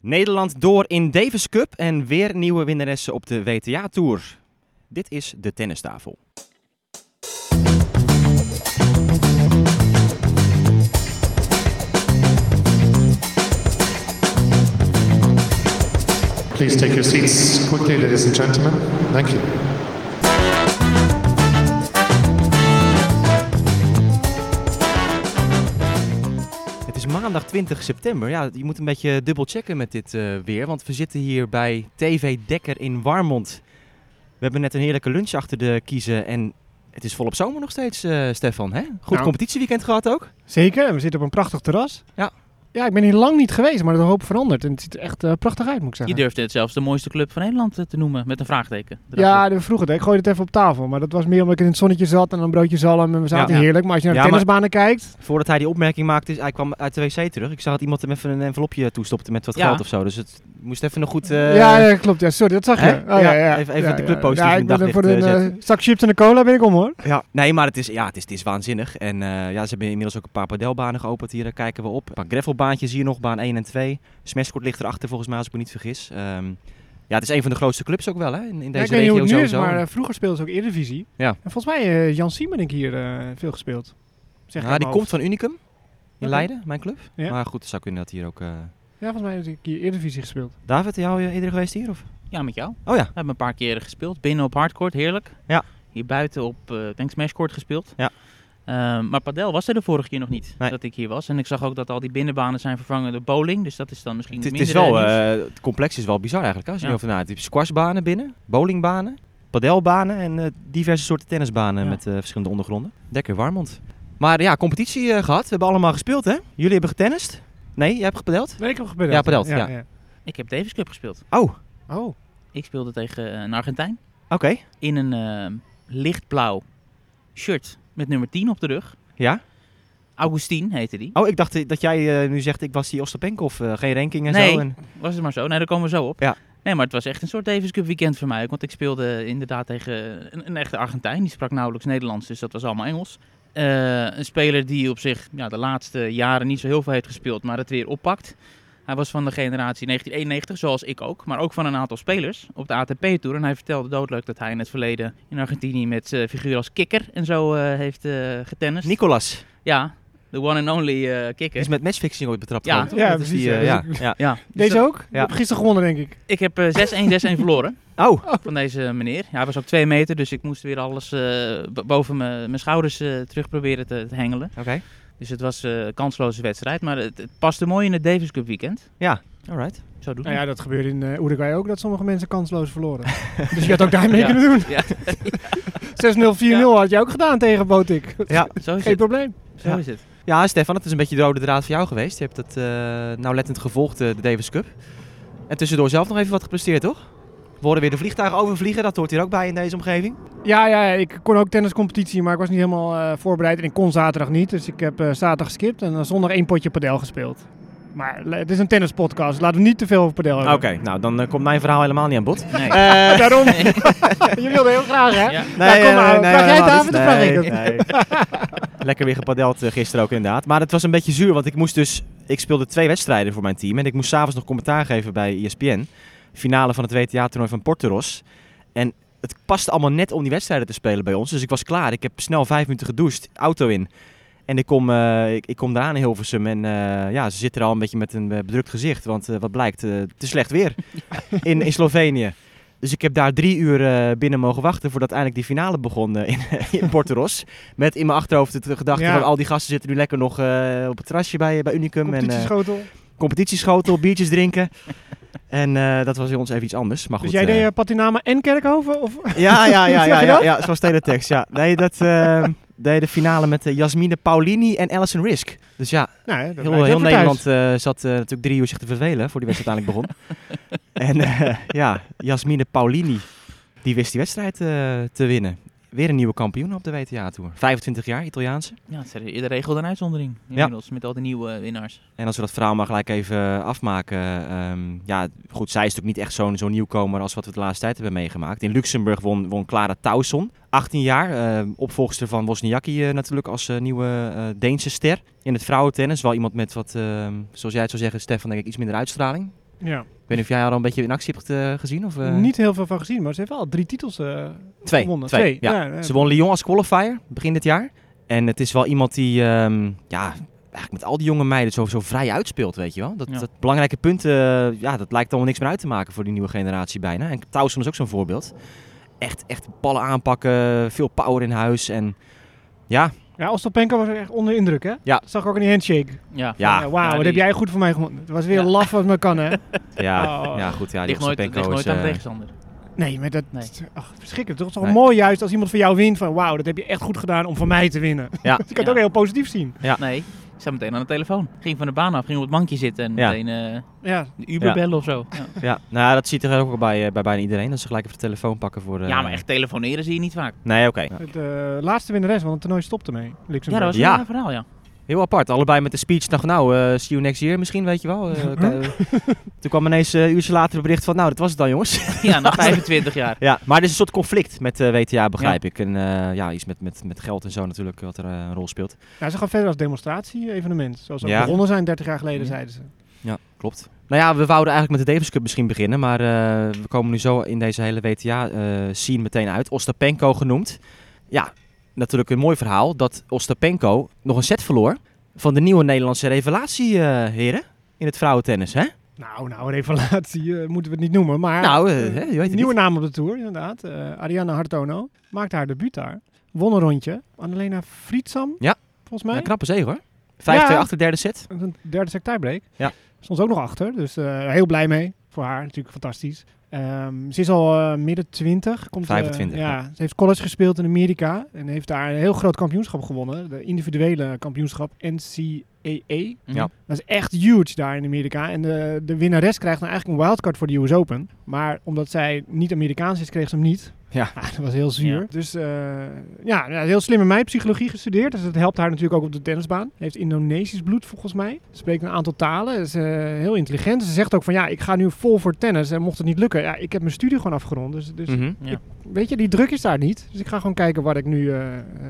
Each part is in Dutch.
Nederland door in Davis Cup en weer nieuwe winnaressen op de WTA Tour. Dit is de tennistafel. Please take your seats quickly, ladies and gentlemen. Thank you. Maandag 20 september. Ja, je moet een beetje dubbel checken met dit eh, weer, want we zitten hier bij TV Dekker in Warmond. We hebben net een heerlijke lunch achter de kiezen en het is volop zomer nog steeds, eh, Stefan. Hè? Goed Nou. competitieweekend gehad ook. Zeker, en we zitten op een prachtig terras. Ja. Ja, ik ben hier lang niet geweest, maar de hoop verandert. En het ziet er echt eh, prachtig uit, moet ik Je zeggen. durfde het zelfs de mooiste club van Nederland eh, te noemen, met een vraagteken. Ja, de vroeger het. Ik gooide het even op tafel. Maar dat was meer omdat ik in het zonnetje zat en een broodje zalm. En we zaten Ja. heerlijk. Maar als je naar de Ja, tennisbanen kijkt... Voordat hij die opmerking maakte, is, hij kwam uit de wc terug. Ik zag dat iemand hem even een envelopje toestopte met wat Ja. geld of zo. Dus het moest even nog goed... eh, ja, ja, klopt. Ja, sorry, dat zag je. Oh, ja, Ja, ja, even- even ja, de club positief Ja, in ik ben voor een zak chips en een cola ben ik om, hoor. Ja, nee, maar het is, ja, het is, het is waanzinnig. En eh, ja, ze hebben inmiddels ook een paar padelbanen geopend hier. Daar kijken we op. Een paar gravelbaantjes hier nog, baan 1 en 2. Smashcourt ligt erachter volgens mij, als ik me niet vergis. Ehm, ja, het is een van de grootste clubs ook wel hè, in, in Ja, deze ik weet niet hoe regio het nu is, sowieso. maar eh, vroeger speelde ze ook Eredivisie. Ja. En volgens mij eh Jan Siemen denk ik hier eh, veel gespeeld. Zeg Ja, die komt van Unicum in. Leiden, mijn club. Ja. Maar goed, zou kunnen dat hier ook... eh. Ja, volgens mij heb ik hier Eredivisie gespeeld. David, jou eerder geweest hier? Of? Ja, met jou. Oh ja, We hebben een paar keren gespeeld. Binnen op hardcourt, heerlijk. Ja. Hier buiten op, eh ik denk Smashcourt gespeeld. Ja. Ehm, maar padel was er de vorige keer nog niet, Nee. dat ik hier was. En ik zag ook dat al die binnenbanen zijn vervangen door bowling. Dus dat is dan misschien het, is- het is minder wel, eh, het complex is wel bizar eigenlijk hè, als je Ja. nadenkt. Je hebt squashbanen binnen, bowlingbanen, padelbanen en eh, diverse soorten tennisbanen Ja. met eh, verschillende ondergronden. Lekker Warmond. Maar ja, competitie eh, gehad. We hebben allemaal gespeeld hè? Jullie hebben getennist? Nee, jij hebt gepadeld? Nee, ik heb gepadeld. Ja, padeld, ja. Ik heb Davis Cup gespeeld. Oh, Oh, Ik speelde tegen een Argentijn. oké. In een lichtblauw shirt met nummer 10 op de rug. Ja? Augustin heette die. Oh, ik dacht dat jij eh, nu zegt ik was die Ostapenkov, eh geen ranking en Nee. zo. En... Was het maar zo? Nee, daar komen we zo op. Ja. Nee, maar het was echt een soort Davis Cup weekend voor mij. ook, Want ik speelde inderdaad tegen een, een echte Argentijn. Die sprak nauwelijks Nederlands, dus dat was allemaal Engels. Eh, een speler die op zich ja, de laatste jaren niet zo heel veel heeft gespeeld, maar het weer oppakt. Hij was van de generatie 1991, zoals ik ook. Maar ook van een aantal spelers op de ATP-tour. En hij vertelde doodleuk dat hij in het verleden in Argentinië met eh figuren als Kikker en zo eh, heeft eh getennist. Nicolas, Ja, de one and only eh die Kikker. is met matchfixing ooit betrapt. Ja. Ja, Dat is precies, die, ja. ja. ja. Ja, dus deze ook? Ik heb gisteren gewonnen, denk ik. Ik heb eh 6-1, 6-1 verloren. Oh, van deze meneer. Ja, hij was ook twee meter, dus ik moest weer alles eh, boven mijn mijn schouders eh, terug proberen te, te hengelen. oké. Dus het was eh, een kansloze wedstrijd, maar het, het paste mooi in het Davis Cup weekend. Ja, alright. Zo doen. Nou ja, dat gebeurde in uh, Uruguay ook, dat sommige mensen kansloos verloren. dus je had ook daar mee Ja. kunnen doen. Ja. 6-0, 4-0 had je ook gedaan tegen Botik. Ja. Zo is Geen het. probleem. Zo Ja. is het. Ja, Stefan, het is een beetje de rode draad voor jou geweest. Je hebt het eh nauwlettend gevolgd, de Davis Cup. En tussendoor zelf nog even wat gepresteerd, toch? We horen weer de vliegtuigen overvliegen, dat hoort hier ook bij in deze omgeving. Ja, ja, ik kon ook tenniscompetitie, maar ik was niet helemaal eh, voorbereid. En ik kon zaterdag niet, dus ik heb eh, zaterdag geskipt en dan zondag één potje padel gespeeld. Maar het is een tennispodcast, laten we niet te veel over padel Oké, hebben. nou dan eh, komt mijn verhaal helemaal niet aan bod. Nee. Eh, Daarom, je wilde heel graag hè? Ja. Nou, kom maar. Vraag jij het, David, of vraag ik. Nee, nee. Lekker weer gepadeld eh, gisteren ook inderdaad. Maar het was een beetje zuur, want ik moest dus... Ik speelde twee wedstrijden voor mijn team en ik moest s'avonds nog commentaar geven bij ESPN. Finale van het WTA-toernooi van Porteros. En het paste allemaal net om die wedstrijden te spelen bij ons. Dus ik was klaar. Ik heb snel vijf minuten gedoucht, auto in. En ik kom, eh, ik, ik kom eraan in Hilversum en eh, ja, ze zitten er al een beetje met een eh, bedrukt gezicht. Want wat blijkt, is slecht weer in, in Slovenië. Dus ik heb daar drie uur binnen mogen wachten voordat eindelijk die finale begon in, in Portoros. Met in mijn achterhoofd de gedachte Ja. van al die gasten zitten nu lekker nog op het terrasje bij, bij Unicum. En, Competitieschotel. competitieschotel, biertjes drinken. En eh, dat was bij ons even iets anders. Maar goed, dus jij eh, deed uh, Patinama en Kerkhoven? Of? ja, ja, ja, ja, ja, ja, zoals teletext. Ja. Nee, dat eh, deed de finale met eh, Jasmine Paulini en Alison Risk. Dus ja, Nou, heel, heel Nederland eh, zat eh, natuurlijk drie uur zich te vervelen voor die wedstrijd uiteindelijk begon. en eh, ja, Jasmine Paulini, die wist die wedstrijd eh, te winnen. Weer een nieuwe kampioen op de WTA-tour. 25 jaar, Italiaanse. Ja, het is eerder regel dan uitzondering. Inmiddels, met al die nieuwe eh, winnaars. En als we dat verhaal maar gelijk even afmaken. ehm, ja, goed, zij is natuurlijk niet echt zo'n zo'n nieuwkomer als wat we de laatste tijd hebben meegemaakt. In Luxemburg won, won Clara Tauson, 18 jaar. eh, opvolgster van Wozniacki eh, natuurlijk als eh, nieuwe eh, Deense ster. In het vrouwentennis wel iemand met wat, ehm, zoals jij het zou zeggen, Stefan, denk ik iets minder uitstraling. Ja. Ik weet niet of jij haar al een beetje in actie hebt eh, gezien? Of, eh? Niet heel veel van gezien, maar ze heeft wel drie titels eh, Twee. gewonnen. Twee, ja. Ja, ja. Ze won Lyon als qualifier begin dit jaar. En het is wel iemand die ehm, ja, eigenlijk met al die jonge meiden zo, zo vrij uitspeelt, weet je wel. Dat, Ja. dat belangrijke punten, ja, dat lijkt allemaal niks meer uit te maken voor die nieuwe generatie bijna. En Towson is ook zo'n voorbeeld. Echt, echt ballen aanpakken, veel power in huis. En ja, Ja, Ostapenko was echt onder de indruk, hè? Ja. Dat zag ik ook in die handshake. Ja, Ja. Wauw, Ja, wat die- heb jij goed voor mij gewonnen. Het was weer Ja. laf wat me kan, hè? ja, Oh. ja goed. Ja, die ligt nooit, ligt nooit is, aan eh, tegenstander. Nee, maar dat... Nee. Ach, verschrikkelijk. Het is toch Nee. mooi juist als iemand van jou wint van... Wauw, dat heb je echt goed gedaan om van mij te winnen. Ja. Dus je kan het ook heel positief zien. Ja. Nee, ik sta meteen aan de telefoon. Ging van de baan af, ging op het bankje zitten en Ja. meteen eh, Ja, de Uber Ja. bellen of zo. Ja. Ja, nou ja, dat ziet er ook wel bij, eh, bij bijna iedereen. Dat ze gelijk even de telefoon pakken voor... eh, ja, maar echt telefoneren zie je niet vaak. Nee, oké. het eh, laatste winnares, want het toernooi stopte mee. Ja, dat was een verhaal, ja. Heel apart. Allebei met de speech. Dacht nou, eh, see you next year misschien, weet je wel. Eh, toen kwam ineens eh, een uurtje later bericht van, nou, dat was het dan, jongens. Ja, na 25 jaar. ja, maar er is een soort conflict met eh, WTA, begrijp ik. En eh, ja, iets met, met, met geld en zo natuurlijk, wat er eh, een rol speelt. Ja, ze gaan verder als demonstratie-evenement. Zoals ze ook Ja. begonnen zijn 30 jaar geleden, Ja. zeiden ze. Ja, klopt. Nou ja, we wouden eigenlijk met de Davis Cup misschien beginnen, maar eh, we komen nu zo in deze hele WTA-scene meteen uit. Ostapenko genoemd. Ja, natuurlijk een mooi verhaal dat Ostapenko nog een set verloor van de nieuwe Nederlandse revelatie, eh, heren, in het vrouwentennis, hè? Nou, nou, revelatie eh, moeten we het niet noemen. Maar Nou, hè, je weet het nieuwe niet. naam op de Tour, inderdaad. Ariana Hartono maakte haar debuut daar. Won een rondje. Annalena Friedsam, Ja. volgens mij. Ja, knappe zege hoor. 5-2 Ja. achter de derde set. Een derde set tiebreak. Ja. Stond ook nog achter, dus heel blij mee. Voor haar natuurlijk fantastisch. Ehm, ze is al eh, midden 20. Komt, eh, 25, ja. ja. Ze heeft college gespeeld in Amerika en heeft daar een heel groot kampioenschap gewonnen. De individuele kampioenschap NCAA. Ja. Dat is echt huge daar in Amerika. En de, de winnares krijgt nou eigenlijk een wildcard voor de US Open. Maar omdat zij niet Amerikaans is, kreeg ze hem niet. Ja. Ah, dat was heel zuur. Ja. Dus eh, ja, ja, heel slimme meid, psychologie gestudeerd. Dus dat helpt haar natuurlijk ook op de tennisbaan. Heeft Indonesisch bloed volgens mij. Spreekt een aantal talen. Is eh, heel intelligent. Ze zegt ook van ja, ik ga nu vol voor tennis. En mocht het niet lukken, ja, ik heb mijn studie gewoon afgerond. Dus, dus Mhm. Ja. weet je, die druk is daar niet. Dus ik ga gewoon kijken waar ik nu eh,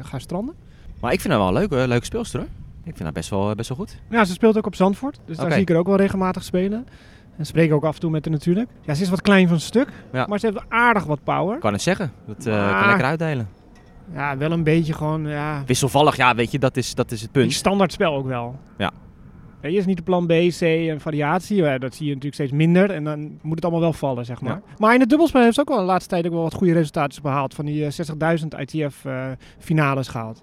ga stranden. Maar ik vind haar wel een leuke, leuke speelster hoor. Ik vind haar best wel, best wel goed. Ja, ze speelt ook op Zandvoort. Dus daar zie ik er ook wel regelmatig spelen. En spreek ook af en toe met haar natuurlijk. Ja, ze is wat klein van stuk. Ja. Maar ze heeft aardig wat power. Kan het zeggen. Dat eh, Maar- kan lekker uitdelen. Ja, wel een beetje gewoon, ja, Wisselvallig, ja, weet je, dat is, dat is het die punt. standaard spel ook wel. Ja. Je, is niet de plan B, C en variatie. Dat zie je natuurlijk steeds minder. En dan moet het allemaal wel vallen, zeg maar. Maar in het dubbelspel heeft ze ook wel de laatste tijd ook wel wat goede resultaten behaald. Van die eh, 60.000 ITF-finales gehaald.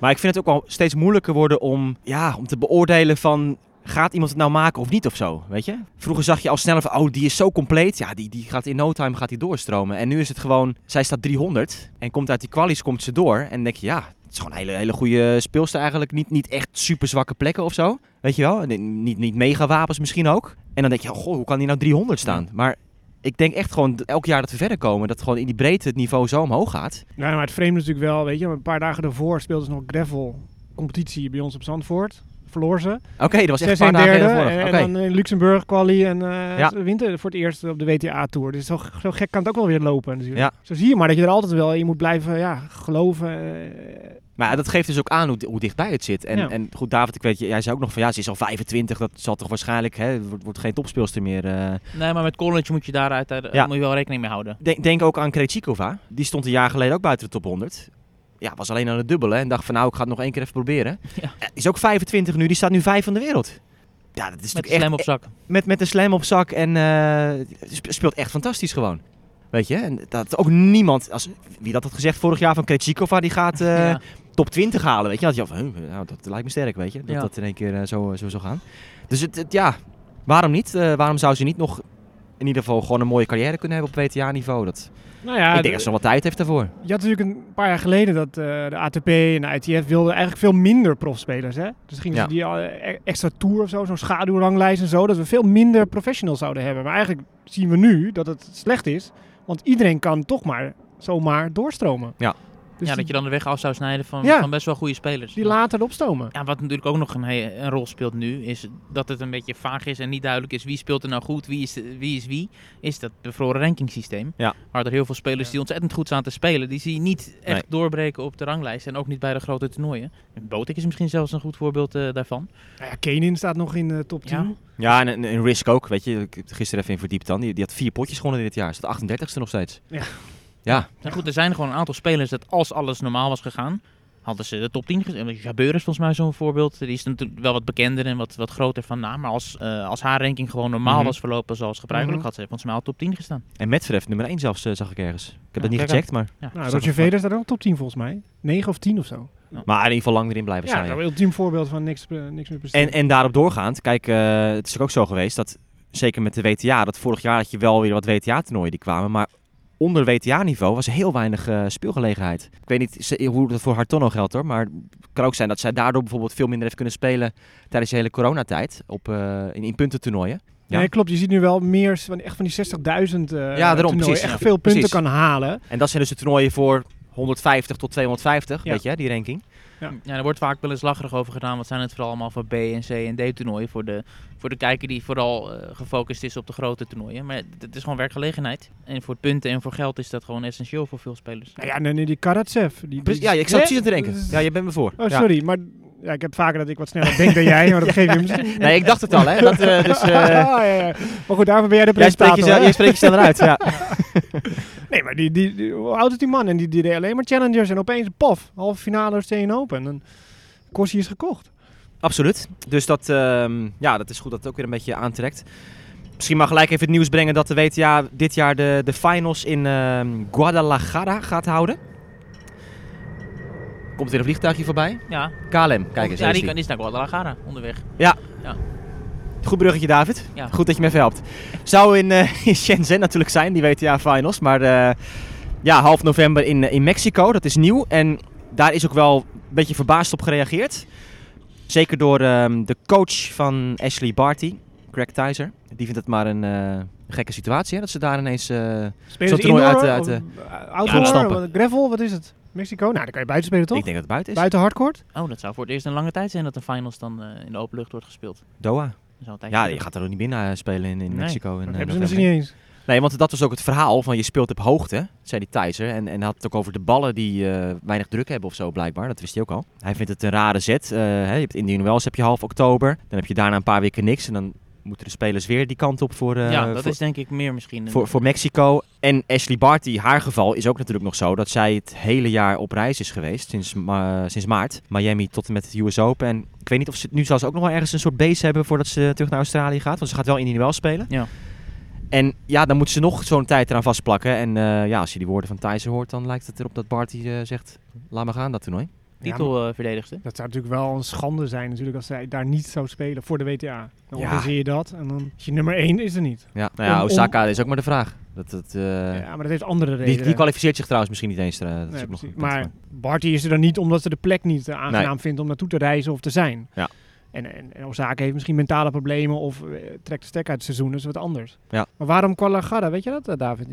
Maar ik vind het ook wel steeds moeilijker worden om, ja, om te beoordelen van... Gaat iemand het nou maken of niet of zo, weet je? Vroeger zag je al sneller van, oh, die is zo compleet. Ja, die, die gaat in no time gaat die doorstromen. En nu is het gewoon, zij staat 300 en komt uit die kwalies, komt ze door. En dan denk je, ja, het is gewoon een hele, hele goede speelster eigenlijk. Niet, niet echt super zwakke plekken of zo, weet je wel? En Niet, niet mega wapens misschien ook. En dan denk je, oh, goh, hoe kan die nou 300 staan? Maar ik denk echt gewoon, elk jaar dat we verder komen, dat gewoon in die breedte het niveau zo omhoog gaat. Ja, maar het vreemde natuurlijk wel, weet je, een paar dagen daarvoor speelden ze nog gravel competitie bij ons op Zandvoort. Verloor ze. Oké, dat was echt 6 een paar derde. En, dan in Luxemburg quali en eh Ja. ze wint er voor het eerst op de WTA-tour. Dus zo, zo gek kan het ook wel weer lopen natuurlijk. Ja. Zo zie je maar dat je er altijd wel in moet blijven ja, geloven. eh. Maar ja, dat geeft dus ook aan hoe, hoe dichtbij het zit. En, Ja. en goed, David, ik weet, jij zei ook nog van ja, ze is al 25. Dat zal toch waarschijnlijk, hè, het wordt, wordt geen topspeelster meer. eh. Nee, maar met college moet je daaruit daar Ja. moet je wel rekening mee houden. Denk, denk ook aan Krejcikova. Die stond een jaar geleden ook buiten de top 100. Ja, was alleen aan het dubbelen en dacht van nou, ik ga het nog één keer even proberen. Ja. Eh, Is ook 25 nu, die staat nu vijf van de wereld. Ja, dat is Met natuurlijk slam op echt, zak. met, met een slam op zak en sp- speelt echt fantastisch gewoon. Weet je, en dat ook niemand, als, wie dat had gezegd vorig jaar van Krejcikova, die gaat eh, Ja. top 20 halen, weet je. Had je van, nou, dat lijkt me sterk, weet je. Dat Ja. dat in één keer zo, zo zou gaan. Dus het, het- ja, waarom niet? Waarom zou ze niet nog in ieder geval gewoon een mooie carrière kunnen hebben op WTA-niveau? Dat, Nou ja, ik de- denk dat ze nog wat tijd heeft daarvoor. je had natuurlijk een paar jaar geleden dat eh, de ATP en de ITF wilden eigenlijk veel minder profspelers. Hè? Dus gingen Ja. ze die eh, e- extra tour of zo, zo'n schaduwranglijst en zo, dat we veel minder professionals zouden hebben. Maar eigenlijk zien we nu dat het slecht is, want iedereen kan toch maar zomaar doorstromen. Dus ja, dat je dan de weg af zou snijden van, Ja. van best wel goede spelers. die later opstomen. Ja, wat natuurlijk ook nog een, rol speelt nu, is dat het een beetje vaag is en niet duidelijk is wie speelt er nou goed, wie is, wie is wie, is dat bevroren rankingsysteem. Ja. Waar er heel veel spelers Ja. die ontzettend goed staan te spelen, die zie je niet echt Nee. doorbreken op de ranglijst en ook niet bij de grote toernooien. Botik is misschien zelfs een goed voorbeeld eh, daarvan. Nou ja, Kenin staat nog in de top 10. Ja. Ja, en, en, en Risk ook, weet je. Ik heb er gisteren even in verdiept dan. Die, die had vier potjes gewonnen dit jaar. Staat 38ste nog steeds. Ja. Ja, Maar goed, er zijn gewoon een aantal spelers dat als alles normaal was gegaan, hadden ze de top 10 gezet. Jabeur is volgens mij zo'n voorbeeld. Die is natuurlijk wel wat bekender en wat, wat groter van naam. Maar als, eh, als haar ranking gewoon normaal Mhm. was verlopen zoals gebruikelijk, Mhm. had ze volgens mij al top 10 gestaan. en Medvedev nummer 1 zelfs, eh, zag ik ergens. Ik heb Ja, dat niet gecheckt, maar, Ja, Nou, Roger Federer staat ook top 10 volgens mij. 9 of 10 of zo. maar in ieder geval lang erin blijven Ja, staan. dat ja. is een ultiem voorbeeld van niks, eh, niks meer presteren. En, en daarop doorgaand, kijk, eh, het is ook zo geweest dat, zeker met de WTA, dat vorig jaar had je wel weer wat WTA-toernooien die kwamen, maar onder WTA-niveau was heel weinig eh, speelgelegenheid. Ik weet niet hoe dat voor Hartono geldt hoor, maar het kan ook zijn dat zij daardoor bijvoorbeeld veel minder heeft kunnen spelen tijdens de hele coronatijd op, eh, in, in puntentoernooien. Ja. Nee, klopt. Je ziet nu wel meer van, echt van die 60.000 eh Ja, daarom, precies, echt ja. veel punten Precies. kan halen. En dat zijn dus de toernooien voor 150 tot 250, Ja. weet je, die ranking. Ja, er wordt vaak wel eens lacherig over gedaan. Wat zijn het vooral allemaal voor B en C en D toernooien. Voor de, voor de kijker die vooral eh, gefocust is op de grote toernooien. Maar het is gewoon werkgelegenheid. En voor punten en voor geld is dat gewoon essentieel voor veel spelers. Nou ja, nee, nee, die Karatsev. Die, ja, ik zat precies aan te denken. Ja, je bent me voor. Oh, Ja. sorry. Maar ja, ik heb vaker dat ik wat sneller denk dan jij. Maar dat geef je misschien. Nee, ik dacht het al, hè. Dat, eh, dus, eh, Ah, ja, ja. Maar goed, daarvoor ben jij de jij, spreekt presentator. jij spreekt jezelf eruit, ja. Nee, maar die, die, die- hoe oud is die man? En die, die deed alleen maar challengers. En opeens, pof, halve finale Australian Open. En Corsi is gekocht. Absoluut. Dus dat, ehm, ja, dat is goed dat het ook weer een beetje aantrekt. Misschien maar gelijk even het nieuws brengen dat de WTA dit jaar de, de finals in ehm, Guadalajara gaat houden. Komt weer een vliegtuigje voorbij. Ja, KLM, kijk eens. ja die is kan, die is naar Guadalajara onderweg. die. Goed bruggetje, David. Ja. Goed dat je me even helpt. Zou in, eh, in Shenzhen natuurlijk zijn, die WTA finals. Maar eh, ja, half november in, eh, in Mexico, dat is nieuw. En daar is ook wel een beetje verbaasd op gereageerd. Zeker door ehm, de coach van Ashley Barty, Greg Tyser. Die vindt het maar een eh, gekke situatie, hè, dat ze daar ineens... eh, Spelen ze toernooi indoor? uit de- uit uh, outdoor? gravel? Wat is het? Mexico? Nou, dan kan je buiten spelen, toch? ik denk dat het buiten is. Buiten hardcourt? Oh, dat zou voor het eerst een lange tijd zijn dat de finals dan eh, in de open lucht wordt gespeeld. Doha. Ja, je gaat er ook niet binnen eh, spelen in, in Nee. Mexico. In, Dat eh, hebben ze misschien niet eens. Nee, want dat was ook het verhaal van je speelt op hoogte, zei die Thijser. En, en had het ook over de ballen die eh, weinig druk hebben of zo blijkbaar. Dat wist hij ook al. Hij vindt het een rare zet. Eh, hè, je hebt Indian Wells heb je half oktober. Dan heb je daarna een paar weken niks. En dan moeten de spelers weer die kant op voor, eh, ja, dat voor, is denk ik meer misschien. voor, voor Mexico. En Ashley Barty, haar geval is ook natuurlijk nog zo dat zij het hele jaar op reis is geweest. Sinds, sinds maart. Miami tot en met het US Open. En ik weet niet of ze nu zelfs ook nog wel ergens een soort base hebben voordat ze terug naar Australië gaat. Want ze gaat wel Indian Wells spelen. Ja. En ja, dan moeten ze nog zo'n tijd eraan vastplakken. En eh, ja, als je die woorden van Thijssen hoort, dan lijkt het erop dat Barty eh, zegt, laat maar gaan dat toernooi. Titelverdedigster. Dat zou natuurlijk wel een schande zijn natuurlijk als zij daar niet zou spelen voor de WTA. Dan Ja. organiseer je dat en dan is je nummer 1 is er niet. Ja, nou ja, Om- om- Osaka is ook maar de vraag. Dat, dat, eh, ja, maar dat heeft andere redenen. die, die kwalificeert zich trouwens misschien niet eens. eh, dat is ook nog maar Barty is er dan niet omdat ze de plek niet eh, aangenaam Nee. vindt om naartoe te reizen of te zijn. Ja. En, en, en Osaka heeft misschien mentale problemen of eh, trekt de stek uit het seizoen, dus wat anders. Ja. Maar waarom Guadalajara, weet je dat eh, David?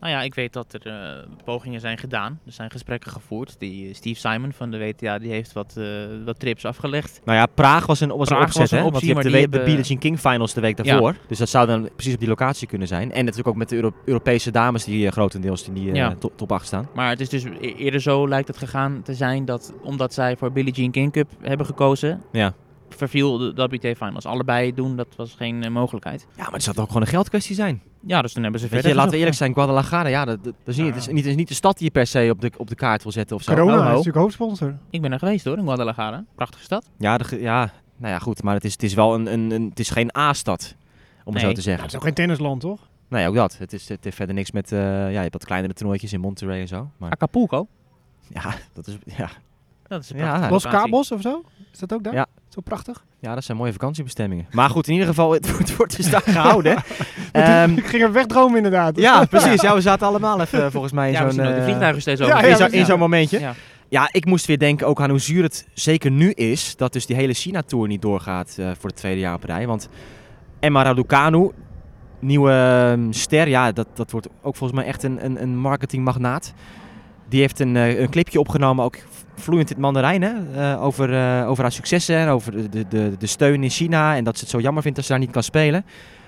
Nou ja, ik weet dat er eh, pogingen zijn gedaan. Er zijn gesprekken gevoerd. Die Steve Simon van de WTA die heeft wat, eh, wat trips afgelegd. Nou ja, Praag was een, was Praag een opzet, was een hè? Want je hebt de, Billie Jean King finals de week daarvoor. Dus dat zou dan precies op die locatie kunnen zijn. En natuurlijk ook met de Euro- Europese dames die grotendeels in die eh, Ja. top, top 8 staan. Maar het is dus e- eerder zo lijkt het gegaan te zijn dat omdat zij voor Billie Jean King Cup hebben gekozen, Ja. Verviel de WTA Finals. Allebei doen, dat was geen eh, mogelijkheid. ja, maar het zou toch ook gewoon een geldkwestie zijn? Ja, dus toen hebben ze Weet verder je, laten we eerlijk zijn, Guadalajara, ja, dat, dat, dat is niet, het, is niet, het is niet de stad die je per se op de, op de kaart wil zetten of zo. Corona Ho, is natuurlijk hoofdsponsor. Ik ben er geweest hoor, in Guadalajara. Prachtige stad. Ja, de ja, nou ja, goed, maar het is, het is wel een, een, een het is geen A-stad, om het zo te Ja, zeggen. het is ook geen tennisland, toch? Nee, ook dat. Het, is, het heeft verder niks met, eh, ja, je hebt wat kleinere toernooitjes in Monterrey en zo. Maar Acapulco. ja, dat is, ja, Dat is een Ja. Los. Cabos of zo? Is dat ook daar? Ja. Zo prachtig. ja, dat zijn mooie vakantiebestemmingen. Maar goed, in ieder geval, het, wordt- het wordt dus daar gehouden. Ehm, ik ging er wegdromen inderdaad. ja, precies. Ja, we zaten allemaal even eh, volgens mij in Ja, zo'n... de eh, vliegtuigen steeds over. ja, in zo'n- momentje. Ja. Ja, ik moest weer denken ook aan hoe zuur het zeker nu is dat dus die hele China-tour niet doorgaat eh, voor het tweede jaar op rij. Want Emma Raducanu, nieuwe ehm, ster, ja, dat, dat wordt ook volgens mij echt een, een, een marketingmagnaat. Die heeft een, eh, een clipje opgenomen, ook vloeiend in het Mandarijn, hè? eh, over, eh, over haar successen en over de, de, de, de steun in China. En dat ze het zo jammer vindt dat ze daar niet kan spelen.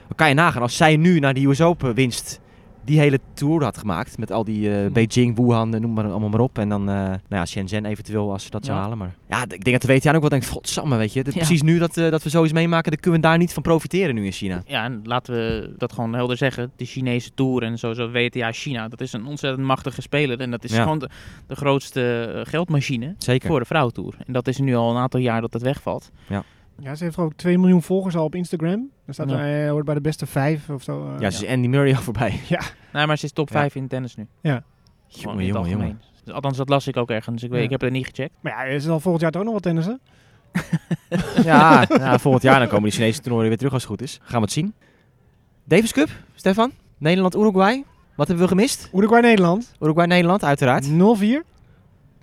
Dan kan je nagaan, als zij nu naar die US Open winst die hele tour had gemaakt. Met al die eh, Beijing, Wuhan, eh, noem maar allemaal maar op. En dan, eh, nou ja, Shenzhen eventueel als ze dat zou Ja. halen. Maar ja, ik denk dat de WTA ook wel denkt, godsamme, weet je. Ja. Precies nu dat, eh, dat we zoiets meemaken, dan kunnen we daar niet van profiteren nu in China. Ja, en laten we dat gewoon helder zeggen. De Chinese Tour en sowieso WTA China, dat is een ontzettend machtige speler. En dat is Ja. gewoon de, de grootste geldmachine Zeker. voor de vrouwentour. En dat is nu al een aantal jaar dat het wegvalt. Ja, ze heeft ik 2 miljoen volgers al op Instagram. Dan staat Ja. hij eh, hoort bij de beste vijf of zo. eh, Ja, ze is Andy Murray al voorbij. Nee, maar ze is top Ja. 5 in tennis nu. Gewoon Jongen, in het jongen, jongen. algemeen. Dus althans, dat las ik ook ergens. Ik, weet, Ja. ik heb het niet gecheckt. Maar ja, ze zal volgend jaar toch nog wat tennissen. Ja, ja, volgend jaar dan komen die Chinese toernooien weer terug als het goed is. Gaan we het zien. Davis Cup, Stefan. Nederland-Uruguay. Wat hebben we gemist? Uruguay-Nederland. Uruguay-Nederland, uiteraard. 0-4. 0-4.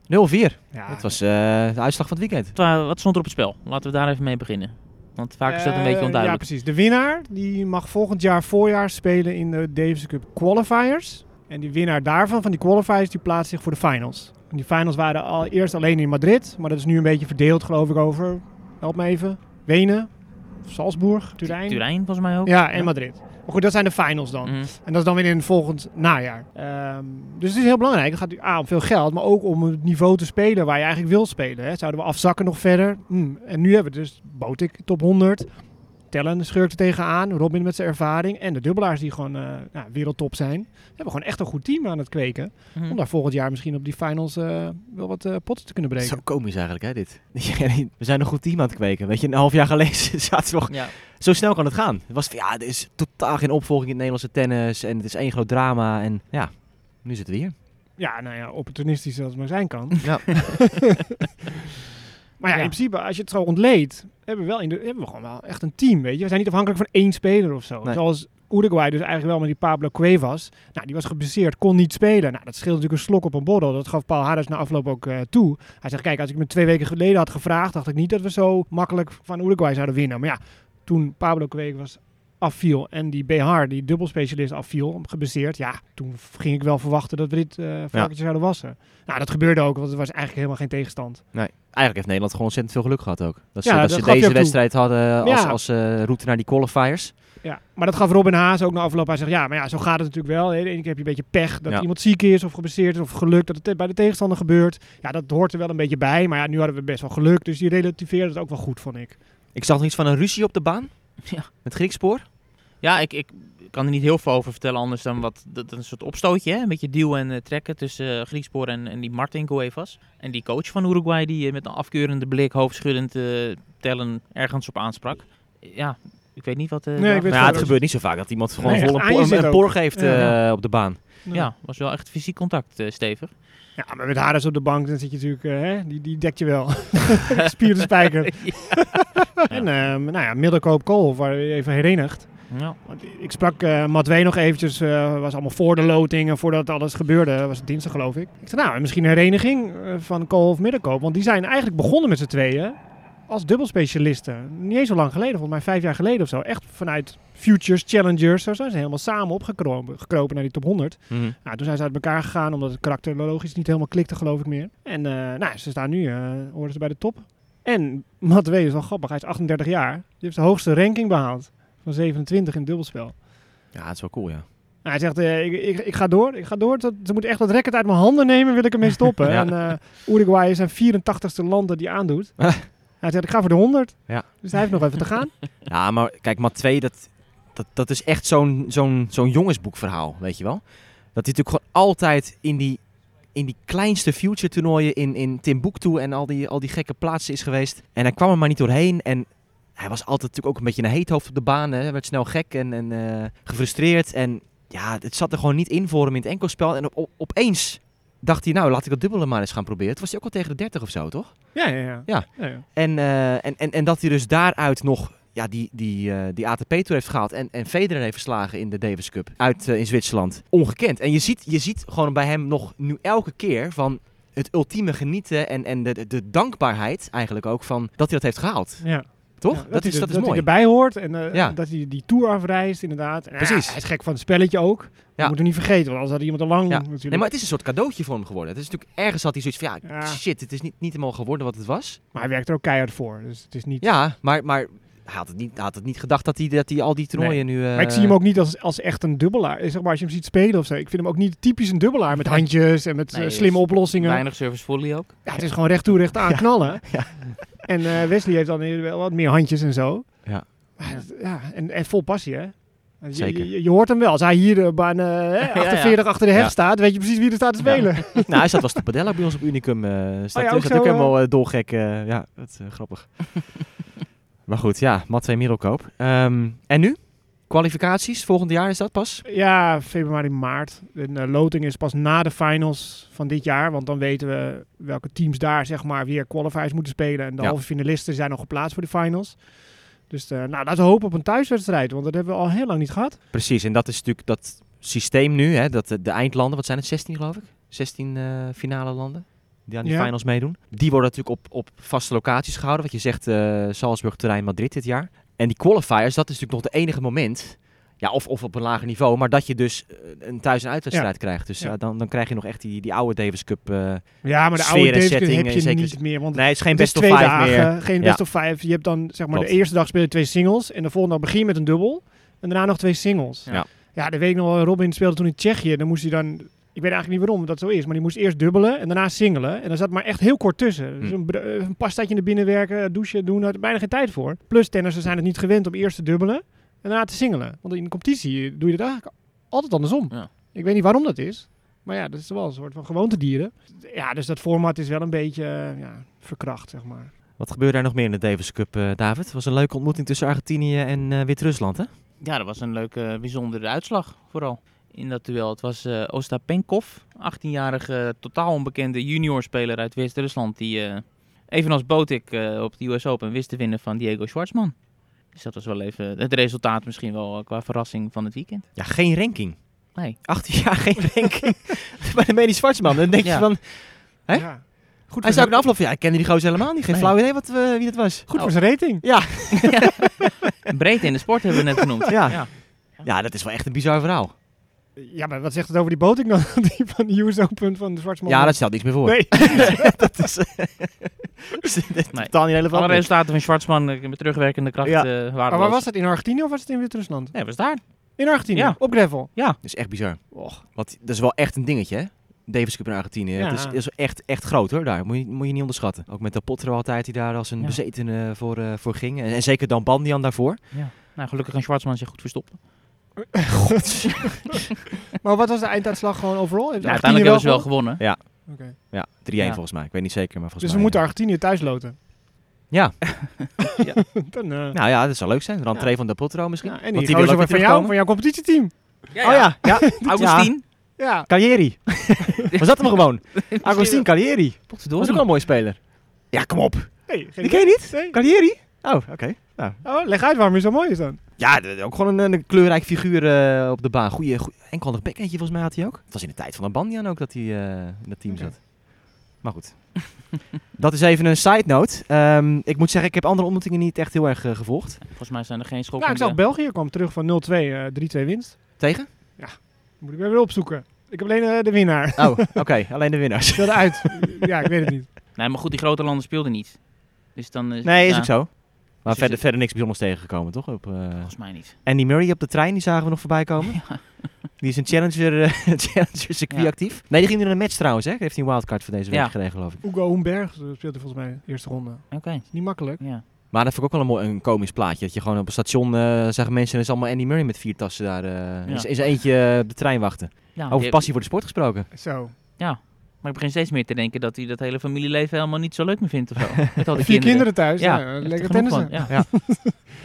Dat Ja, was eh, de uitslag van het weekend. Wa- Wat stond er op het spel? Laten we daar even mee beginnen. Want vaak is dat een Eh, beetje Ja, onduidelijk. precies. De winnaar die mag volgend jaar voorjaar spelen in de Davis Cup qualifiers. En die winnaar daarvan, van die qualifiers, die plaatst zich voor de finals. En die finals waren al eerst alleen in Madrid, maar dat is nu een beetje verdeeld geloof ik over, help me even, Wenen, Salzburg, Turijn. Turijn volgens mij ook. Ja, en Madrid. Maar goed, dat zijn de finals dan. Mhm. En dat is dan weer in het volgend najaar. Ehm, dus het is heel belangrijk. Het gaat A, om veel geld, maar ook om het niveau te spelen waar je eigenlijk wil spelen. Hè. Zouden we afzakken nog verder? Hm. En nu hebben we dus Botik top 100. Tellen schurkt er tegenaan. Robin met zijn ervaring. En de dubbelaars die gewoon eh nou, wereldtop zijn. We hebben gewoon echt een goed team aan het kweken. Mhm. Om daar volgend jaar misschien op die finals eh, wel wat eh, potten te kunnen breken. Zo komisch eigenlijk, hè, dit. we zijn een goed team aan het kweken. Weet je, een half jaar geleden zaten we nog... Ja. Zo snel kan het gaan. Het was van, ja, er is totaal geen opvolging in het Nederlandse tennis. En het is één groot drama. En ja, nu zitten we hier. Ja, nou ja, opportunistisch als het maar zijn kan. Ja. Maar ja, Ja. in principe, als je het zo ontleedt, hebben we, wel in de, hebben we gewoon wel echt een team, weet je. We zijn niet afhankelijk van één speler of zo. Nee. Zoals Uruguay dus eigenlijk wel met die Pablo Cuevas. Nou, die was geblesseerd, kon niet spelen. Nou, dat scheelt natuurlijk een slok op een borrel. Dat gaf Paul Harris na afloop ook eh, toe. Hij zegt, kijk, als ik me twee weken geleden had gevraagd, dacht ik niet dat we zo makkelijk van Uruguay zouden winnen. Maar ja, toen Pablo Cuevas afviel en die BH, die dubbelspecialist afviel, geblesseerd. Ja, toen ging ik wel verwachten dat we dit eh varkentje zouden wassen. Nou, dat gebeurde ook, want het was eigenlijk helemaal geen tegenstand. Eigenlijk heeft Nederland gewoon ontzettend veel geluk gehad ook. Dat ze, Ja, dat dat ze gaf je deze toe. wedstrijd hadden als, Ja. als eh, route naar die qualifiers. Ja, maar dat gaf Robin Haas ook na afloop. Hij zegt, ja, maar ja, zo gaat het natuurlijk wel. De ene keer heb je een beetje pech dat Ja. iemand ziek is of geblesseerd is of geluk dat het bij de tegenstander gebeurt. Ja, dat hoort er wel een beetje bij. Maar ja, nu hadden we best wel geluk, dus die relativeerde het ook wel goed, vond ik. Ik zag nog iets van een ruzie op de baan. Ja. Met Griekspoor. Ja, ik, ik kan er niet heel veel over vertellen anders dan wat dat, dat een soort opstootje, hè? een beetje duwen en eh, trekken tussen uh, Griekspoor en, en die Martin Cuevas. En die coach van Uruguay die eh, met een afkeurende blik hoofdschuddend eh, tellen ergens op aansprak. Ja, ik weet niet wat... eh, Nee, daar- ik weet Maar ja, het gebeurt niet zo vaak dat iemand gewoon Nee, vol een, por, een geeft Ja. eh, op de baan. Ja, was wel echt fysiek contact, eh, stevig. Ja, maar met Haas op de bank, dan zit je natuurlijk, eh, hè, die, die dekt je wel. Spier de spijker. En ehm, nou ja, middelkoop kool, waar je even herenigt. Ja. Want ik sprak eh Matwee nog eventjes, eh was allemaal voor de loting en voordat alles gebeurde, was het dinsdag geloof ik. Ik zei nou, misschien een hereniging eh, van Kool of Middenkoop, want die zijn eigenlijk begonnen met z'n tweeën als dubbelspecialisten. Niet eens zo lang geleden, volgens mij vijf jaar geleden of zo. Echt vanuit Futures, Challengers, zo zijn ze helemaal samen opgekropen gekropen naar die top 100. Mhm. Nou, toen zijn ze uit elkaar gegaan omdat het karakterologisch niet helemaal klikte, geloof ik meer. En nou, ze staan nu, eh horen ze bij de top. En Matwee is wel grappig, hij is 38 jaar. Die heeft de hoogste ranking behaald van 27 in het dubbelspel. Ja, het is wel cool, ja. Nou, hij zegt, eh, ik, ik, ik ga door, ik ga door. Tot- Ze moeten echt dat record uit mijn handen nemen, wil ik ermee stoppen. Ja. En eh Uruguay is zijn 84ste land dat die aandoet. hij zegt, ik ga voor de 100. Ja. Dus hij heeft nog even te gaan. Ja, maar kijk, Mat 2, dat, dat, dat is echt zo'n zo'n zo'n jongensboekverhaal, weet je wel. Dat hij natuurlijk gewoon altijd in die, in die kleinste future toernooien in, in Timbuktu en al die, al die gekke plaatsen is geweest. En hij kwam er maar niet doorheen en hij was altijd natuurlijk ook een beetje een heethoofd op de baan. Hè. Hij werd snel gek en, en eh, gefrustreerd en ja, het zat er gewoon niet in voor hem in het enkelspel. En op, op- opeens dacht hij, nou laat ik dat dubbele maar eens gaan proberen. Toen was hij ook al tegen de 30 of zo, toch? Ja, ja, ja. Ja. ja, ja. En, eh, en, en, en dat hij dus daaruit nog ja, die, die, eh, die ATP-tour heeft gehaald en, en Federer heeft verslagen in de Davis Cup uit in Zwitserland. Ongekend. En je ziet, je ziet gewoon bij hem nog nu elke keer van het ultieme genieten en, en de, de, de dankbaarheid eigenlijk ook van dat hij dat heeft gehaald. ja. Toch? Ja, dat, hij is, dat is hij mooi. erbij hoort en eh, Ja. dat hij die tour afreist, inderdaad. En, Precies. hij is gek van het spelletje ook. Ja. Ja. Moet er niet vergeten, want anders had iemand al lang Ja. natuurlijk. Nee, maar het is een soort cadeautje voor hem geworden. Het is natuurlijk ergens had hij zoiets van ja, Ja. shit, het is niet, niet helemaal geworden wat het was. Maar hij werkt er ook keihard voor. Dus het is niet... Ja, maar, maar hij had het niet, had het niet gedacht dat hij, dat hij al die toernooien nu. Maar ik zie hem ook niet als, als echt een dubbelaar. Eh, Zeg maar, als je hem ziet spelen of zo. Ik vind hem ook niet typisch een dubbelaar met handjes en met Nee, eh, slimme oplossingen. Weinig service volley ook. Ja, het is gewoon recht toe, recht aan knallen. Ja. En eh, Wesley heeft dan weer wel wat meer handjes en zo. Ja. Ja, en, en vol passie, hè? Je, Zeker. Je, je hoort hem wel. Als hij hier de baan eh, hè, ja. 48 achter de heg Ja. staat, weet je precies wie er staat te Ja. spelen. nou, hij zat was de padella bij ons op Unicum. eh staat, Oh ja, ook staat zo, ook eh. helemaal eh, dolgek. eh, ja, dat is eh, grappig. Maar goed, ja, Matvei Middelkoop. Ehm, en nu? Kwalificaties? Volgend jaar is dat pas? Ja, februari, maart. En eh, loting is pas na de finals van dit jaar. Want dan weten we welke teams daar zeg maar weer qualifiers moeten spelen. En de Ja. halve finalisten zijn nog geplaatst voor de finals. Dus eh, nou, laten we hopen op een thuiswedstrijd. Want dat hebben we al heel lang niet gehad. Precies, en dat is natuurlijk dat systeem nu, hè, dat de, de eindlanden, wat zijn het, 16 geloof ik? 16 eh, finale landen die aan die Ja. finals meedoen. Die worden natuurlijk op, op vaste locaties gehouden. Wat je zegt, eh Salzburg, Terrein, Madrid dit jaar. En die qualifiers, dat is natuurlijk nog het enige moment, ja, of, of op een lager niveau, maar dat je dus eh, een thuis- en uitwedstrijd krijgt. Dus Ja. ja, dan, dan krijg je nog echt die, die oude Davis Cup. eh, Ja, maar de oude Davis Cup heb eh, je zeker. niet meer. Want nee, het is geen best of dagen, meer. geen best of five. Je hebt dan zeg maar Klopt. de eerste dag speel je twee singles. En de volgende dag begin je met een dubbel. En daarna nog twee singles. Ja. Ja, weet ik nog wel. Robin speelde toen in Tsjechië. Dan moest hij dan... Ik weet eigenlijk niet waarom dat zo is. Maar die moest eerst dubbelen en daarna singelen. En dan zat maar echt heel kort tussen. Dus Hm. een, br- eh, een pastaatje naar binnen werken, douchen, doen. Daar had bijna geen tijd voor. Plus tennissers zijn het niet gewend om eerst te dubbelen. En daarna te singelen. Want in de competitie doe je dat eigenlijk altijd andersom. Ja. Ik weet niet waarom dat is. Maar ja, dat is wel een soort van gewoontedieren. Ja, dus dat format is wel een beetje eh, ja, verkracht, zeg maar. Wat gebeurde er nog meer in de Davis Cup, eh, David? Het was een leuke ontmoeting tussen Argentinië en eh, Wit-Rusland, hè? Ja, dat was een leuke, bijzondere uitslag vooral. In dat duel. Het was eh Ostapenkov, 18-jarige totaal onbekende juniorspeler uit West-Rusland. Die eh, evenals Botik eh, op de US Open wist te winnen van Diego Schwartzman. Dus dat was wel even het resultaat misschien wel qua verrassing van het weekend. Ja, geen ranking. Nee. 18 jaar geen ranking. Bij de Medi Zwartsman. Dan denk je van... Hè? Ja. Goed Hij zou ook na afloop van, ja, ik kende die gozer helemaal niet. Geen Nee. flauw idee wat, eh, wie dat was. Goed voor zijn rating. Ja. Breedte in de sport hebben we net genoemd. Ja. ja. ja, dat is wel echt een bizar verhaal. Ja, maar wat zegt het over die boting dan? Die van de US Open van de Zwartsman? Ja, dat stelt niks meer voor. Nee. dat is, Nee. totaal niet relevant. Alle resultaten van Schwartzman eh, met terugwerkende kracht Ja. eh Maar waar was het? In Argentinië of was het in Wit-Rusland? Nee, was daar. In Argentinië? Ja. Op gravel? Dat is echt bizar. Och. Want dat is wel echt een dingetje, hè? Davis Cup in Argentinië. Ja. Het is, is echt, echt groot hoor, daar. Moet je, moet je niet onderschatten. Ook met de Potro altijd, die daar als een Ja. bezetene voor, eh, voor ging. En, en zeker dan Bandian daarvoor. Nou, gelukkig kan Schwartzman zich goed verstoppen. Maar wat was de einduitslag gewoon overal? Heeft Ja, uiteindelijk hebben ze wel gewonnen? Oké. Ja, 3-1 Ja. volgens mij. Ik weet niet zeker, maar volgens Dus we mij. moeten Argentinië thuis loten. Ja. Dan, eh, Nou ja, dat zou leuk zijn. Rentree van de Potro misschien. ja, en Want die, wil gozer ook van, weer van jou, van jouw competitieteam. Oh ja, ja. Augustine. Ja. Cagliari. Was dat hem gewoon? Agustin Cagliari. Was Potverdorie. ook wel een mooie speler. Ja, kom op. Nee, geen Die ken je niet? Nee. Cagliari? Oh, oké. Nou. Oh, leg uit waarom hij zo mooi is dan. Ja, ook gewoon een, een kleurrijk figuur eh, op de baan. Goeie, goeie enkelhandig bekentje volgens mij had hij ook. Het was in de tijd van de Bandian ook dat hij eh, in dat team zat. Maar goed. dat is even een side note. Ehm, ik moet zeggen, ik heb andere ontmoetingen niet echt heel erg eh, gevolgd. Volgens mij zijn er geen Ja, schokkende... ik zag België kwam terug van 0-2, eh 3-2 winst. Tegen? Moet ik weer opzoeken. Ik heb alleen de winnaar. Oh, oké. Alleen de winnaars. Speelde uit. ja, ik weet het niet. Nee, maar goed, die grote landen speelden niet. Dus dan is Nee, is ja, ook zo. Maar verder, verder niks bijzonders tegengekomen, toch? Op, eh, Volgens mij niet. Andy Murray op de trein, die zagen we nog voorbij komen. Die is een challenger, eh, challenger circuit Ja. actief. Nee, die ging er een match trouwens, hè? Die heeft hij een wildcard voor deze week Ja. gekregen, geloof ik. Hugo Hoenberg eh, speelde volgens mij de eerste ronde. Oké, niet makkelijk. ja. Maar dat vond ik ook wel een mooi, een komisch plaatje. Dat je gewoon op een station eh zagen mensen, en er is allemaal Andy Murray met vier tassen daar. eh is, is eentje op de trein wachten. ja Over passie voor de sport gesproken. Zo. Maar ik begin steeds meer te denken dat hij dat hele familieleven helemaal niet zo leuk meer vindt of zo. Met al die Vier kinderen thuis. Ja, Ja, er lekker tennissen. van,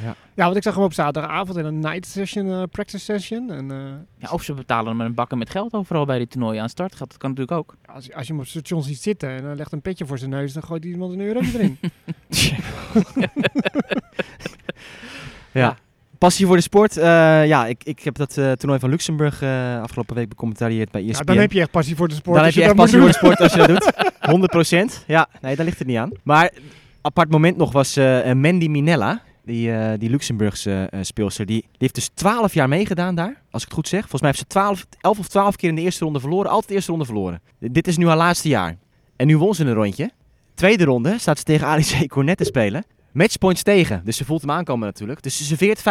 Ja. Ja, want ik zag hem op zaterdagavond in een night session, eh, practice session. En eh, Ja, of ze betalen hem met een bakken met geld overal bij die toernooien aan start gaat. Dat kan natuurlijk ook. als, je- als je hem op het station ziet zitten en hij legt een petje voor zijn neus, dan gooit iemand een euro erin. Ja. Passie voor de sport. eh, ja, ik, ik heb dat eh, toernooi van Luxemburg eh, afgelopen week becommentarieerd bij E ESPN. Ja, dan heb je echt passie voor de sport. Dan heb je echt dat passie voor de sport als je dat doet. 100%. Ja, nee, daar ligt het niet aan. Maar apart moment nog was Mandy Minella. Die, die Luxemburgse speelster. Die, die heeft dus 12 jaar meegedaan daar. Als ik het goed zeg. Volgens mij heeft ze 12, 11 of 12 keer in de eerste ronde verloren. Altijd de eerste ronde verloren. D- dit is nu haar laatste jaar. En nu won ze een rondje. Tweede ronde staat ze tegen Alice Cornet te spelen. Matchpoints tegen. Dus ze voelt hem aankomen natuurlijk. Dus ze serveert 15-40.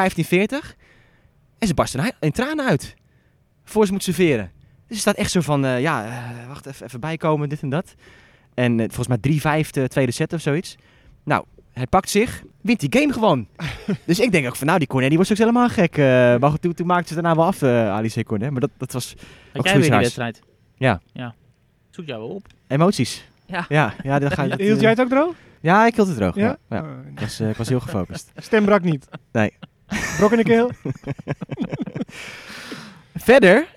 En ze barst in, tranen uit. Voor ze moet serveren. Dus ze staat echt zo van, eh, ja, eh, wacht even, even bijkomen, dit en dat. En eh, volgens mij 3-5 de tweede set of zoiets. Nou, hij pakt zich, wint die game gewoon. dus ik denk ook van, nou, die Cornet die was ook helemaal gek. maar toen, toen maakte ze daarna wel af, eh Alice Cornet. Maar dat, dat was Had Ook jij weer die wedstrijd? Ja. ja. Zoek jou wel op. emoties. Ja. Ja, ja, dan ga je Hield jij het ook droog? Ja, ik hield het droog. Ja? Ja? Ja. Oh, Ik, was, eh, ik was heel gefocust. Stem brak niet. Nee. Brok in de keel? Verder,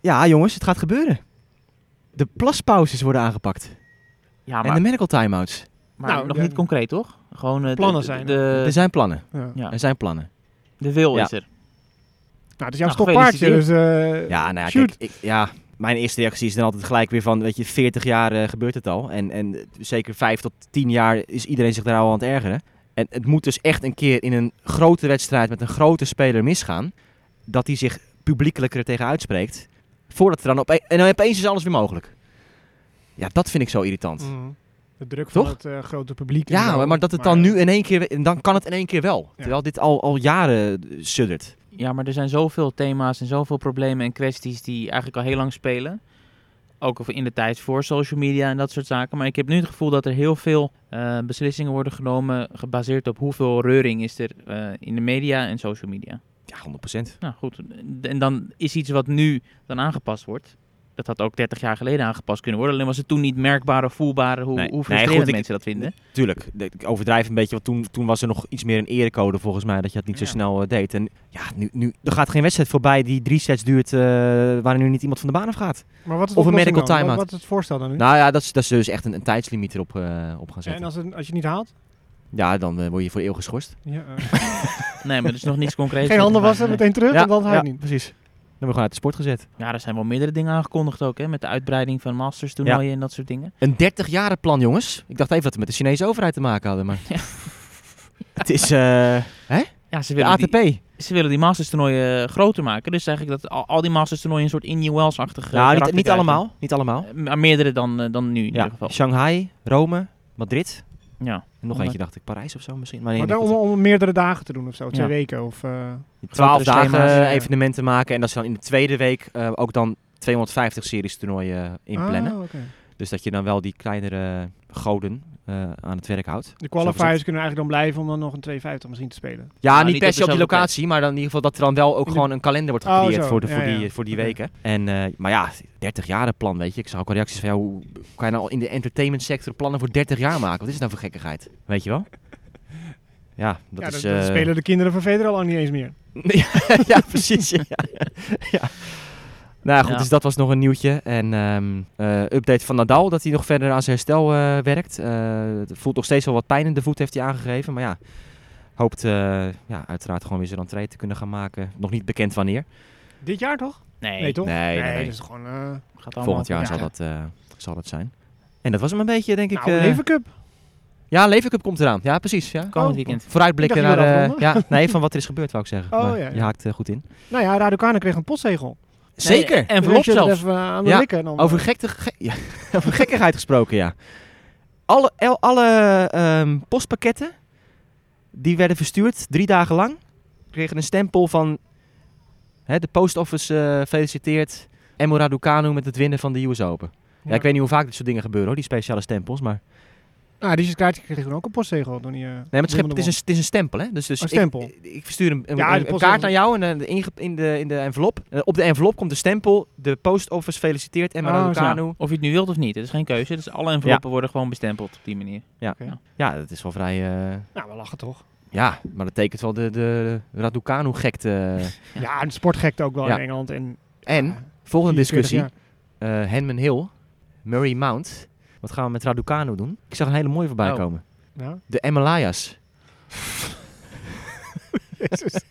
ja jongens, het gaat gebeuren. De plaspauzes worden aangepakt. Ja, En maar, de medical timeouts. maar Nou, nog ja. niet concreet, toch? Gewoon de- Plannen de, zijn de, Er zijn plannen. Ja. ja, Er zijn plannen. de wil Ja. is er. Nou, het is jouw Nou, stokpaardje, dus... eh, Ja, nou ja, shoot. kijk, ik, ja, mijn eerste reactie is dan altijd gelijk weer van, weet je, 40 jaar eh, gebeurt het al. En, en zeker 5 tot 10 jaar is iedereen zich daar al aan het ergeren. En het moet dus echt een keer in een grote wedstrijd met een grote speler misgaan, dat hij zich publiekelijk er tegen uitspreekt, voordat er dan op, en dan opeens is alles weer mogelijk. Ja, dat vind ik zo irritant. Mhm. De druk van Toch? het eh, grote publiek. Ja, maar, maar dat het dan nu in één keer, en dan kan het in één keer wel. Terwijl dit al, al jaren eh, suddert. Ja, maar er zijn zoveel thema's en zoveel problemen en kwesties die eigenlijk al heel lang spelen. Ook in de tijd voor social media en dat soort zaken. Maar ik heb nu het gevoel dat er heel veel eh, beslissingen worden genomen gebaseerd op hoeveel reuring is er eh, in de media en social media. Ja, 100%. Nou goed, en dan is iets wat nu dan aangepast wordt. Dat had ook 30 jaar geleden aangepast kunnen worden. Alleen was het toen niet merkbaar of voelbaar hoe, Nee. hoe Nee, ik- mensen dat vinden. Tuurlijk, ik overdrijf een beetje, want toen, toen was er nog iets meer een erecode volgens mij, dat je dat niet zo snel eh, deed. En ja, nu, nu, er gaat geen wedstrijd voorbij die drie sets duurt, eh waar nu niet iemand van de baan af gaat. Maar wat Of een medical timeout. Wat, wat is het voorstel dan nu? Nou ja, dat is, dat is dus echt een, een tijdslimiet erop eh, op gaan en zetten. als, het, als je het niet haalt? Ja, dan word je voor eeuwig geschorst. Ja, Nee, maar er is nog niets concreets. geen handen wassen, Nee. meteen terug ja, en dan ja, het niet. precies. Dan word je gewoon uit de sport gezet. Ja, er zijn wel meerdere dingen aangekondigd ook, hè, met de uitbreiding van masters toernooien en dat soort dingen. Een 30 jaren plan, jongens. Ik dacht even dat we met de Chinese overheid te maken hadden, maar... Ja. Het is eh Ja, ze de willen, ATP. die, ze willen die masters toernooien eh, groter maken. Dus eigenlijk dat al, al die masters toernooien een soort Indian Wells-achtige nou, niet, niet allemaal. Niet allemaal. Eh, Maar meerdere dan, eh, dan nu in Ja, ieder geval. Shanghai, Rome, Madrid. Ja. En nog Omdat- eentje dacht ik, Parijs of zo misschien. Maar, nee, Maar dan om, om meerdere dagen te doen of zo, twee Ja. weken of... eh, Twaalf dagen schema's, eh, evenementen maken. En dat ze dan in de tweede week eh, ook dan 250 series toernooien inplannen. Ah, oké. Dus dat je dan wel die kleinere goden eh, aan het werk houdt. De qualifiers kunnen eigenlijk dan blijven om dan nog een 250 misschien te spelen. Ja, Nou, niet niet per se op die locatie, maar dan in ieder geval dat er dan wel ook de- gewoon een kalender wordt Oh, gecreëerd zo. voor, de, Ja, voor, die, ja. voor die weken. En, eh, maar ja, 30 jaren plan, weet je. Ik zag ook wel reacties van, ja, hoe kan je nou in de entertainment sector plannen voor 30 jaar maken? Wat is het nou voor gekkigheid? Weet je wel? Ja, dat ja, is... dan, dan eh, spelen de kinderen van Federer al niet eens meer. ja, ja, precies. Ja, ja. Nou goed, Ja. dus dat was nog een nieuwtje. En ehm, eh, update van Nadal, dat hij nog verder aan zijn herstel eh, werkt. Eh, het voelt nog steeds wel wat pijn in de voet, heeft hij aangegeven. Maar ja, hoopt eh, ja, uiteraard gewoon weer zijn entree te kunnen gaan maken. Nog niet bekend wanneer. Dit jaar toch? Nee, Nee, toch? Nee, nee, nee. dat is gewoon... eh gaat allemaal Volgend jaar ja. zal, dat, eh, zal dat zijn. En dat was hem een beetje, denk ik. nou, eh, Levercup. ja, Levercup komt eraan. Ja, precies. Ja. komend Oh. weekend. Vooruitblikken Ik naar... eh, ja, nee, van wat er is gebeurd, wou ik zeggen. Oh, Maar ja, ja. Je haakt goed in. Nou ja, Raducanu kreeg een postzegel. Zeker! en verlof als je er zelfs. even aan de Ja, likken. Dan, Over, eh, gekte, ge- ja, over gekkigheid gesproken, ja. Alle, el- alle ehm, postpakketten die werden verstuurd drie dagen lang, kregen een stempel van hè, de post office eh, feliciteert Emo Raducanu met het winnen van de US Open. Ja. ik weet niet hoe vaak dit soort dingen gebeuren hoor, die speciale stempels, maar... Nou, die kaartje kreeg toen ook een postzegel. Toen hij, eh, Nee, maar het, is, geen- het, is een, het is een stempel, hè? Dus, dus Een stempel. Ik, ik verstuur een, een, Ja, kaart aan jou en eh, inge- in de, in de envelop. Eh, op de envelop komt de stempel, de post office feliciteert Emo Oh, Raducanu. Ja, of je het nu wilt of niet. Het is geen keuze. Dus alle enveloppen worden gewoon bestempeld op die manier. Ja, dat is wel vrij... eh, Nou, we lachen toch. Ja, maar dat tekent wel de, de Raducanu-gekte. Ja, een sportgekte ook wel Ja. in Engeland. En, En, ja, volgende 44 discussie. eh Henman Hill, Murray Mount. Wat gaan we met Raducanu doen? Ik zag een hele mooie voorbij Oh. komen. Ja. De. Jezus.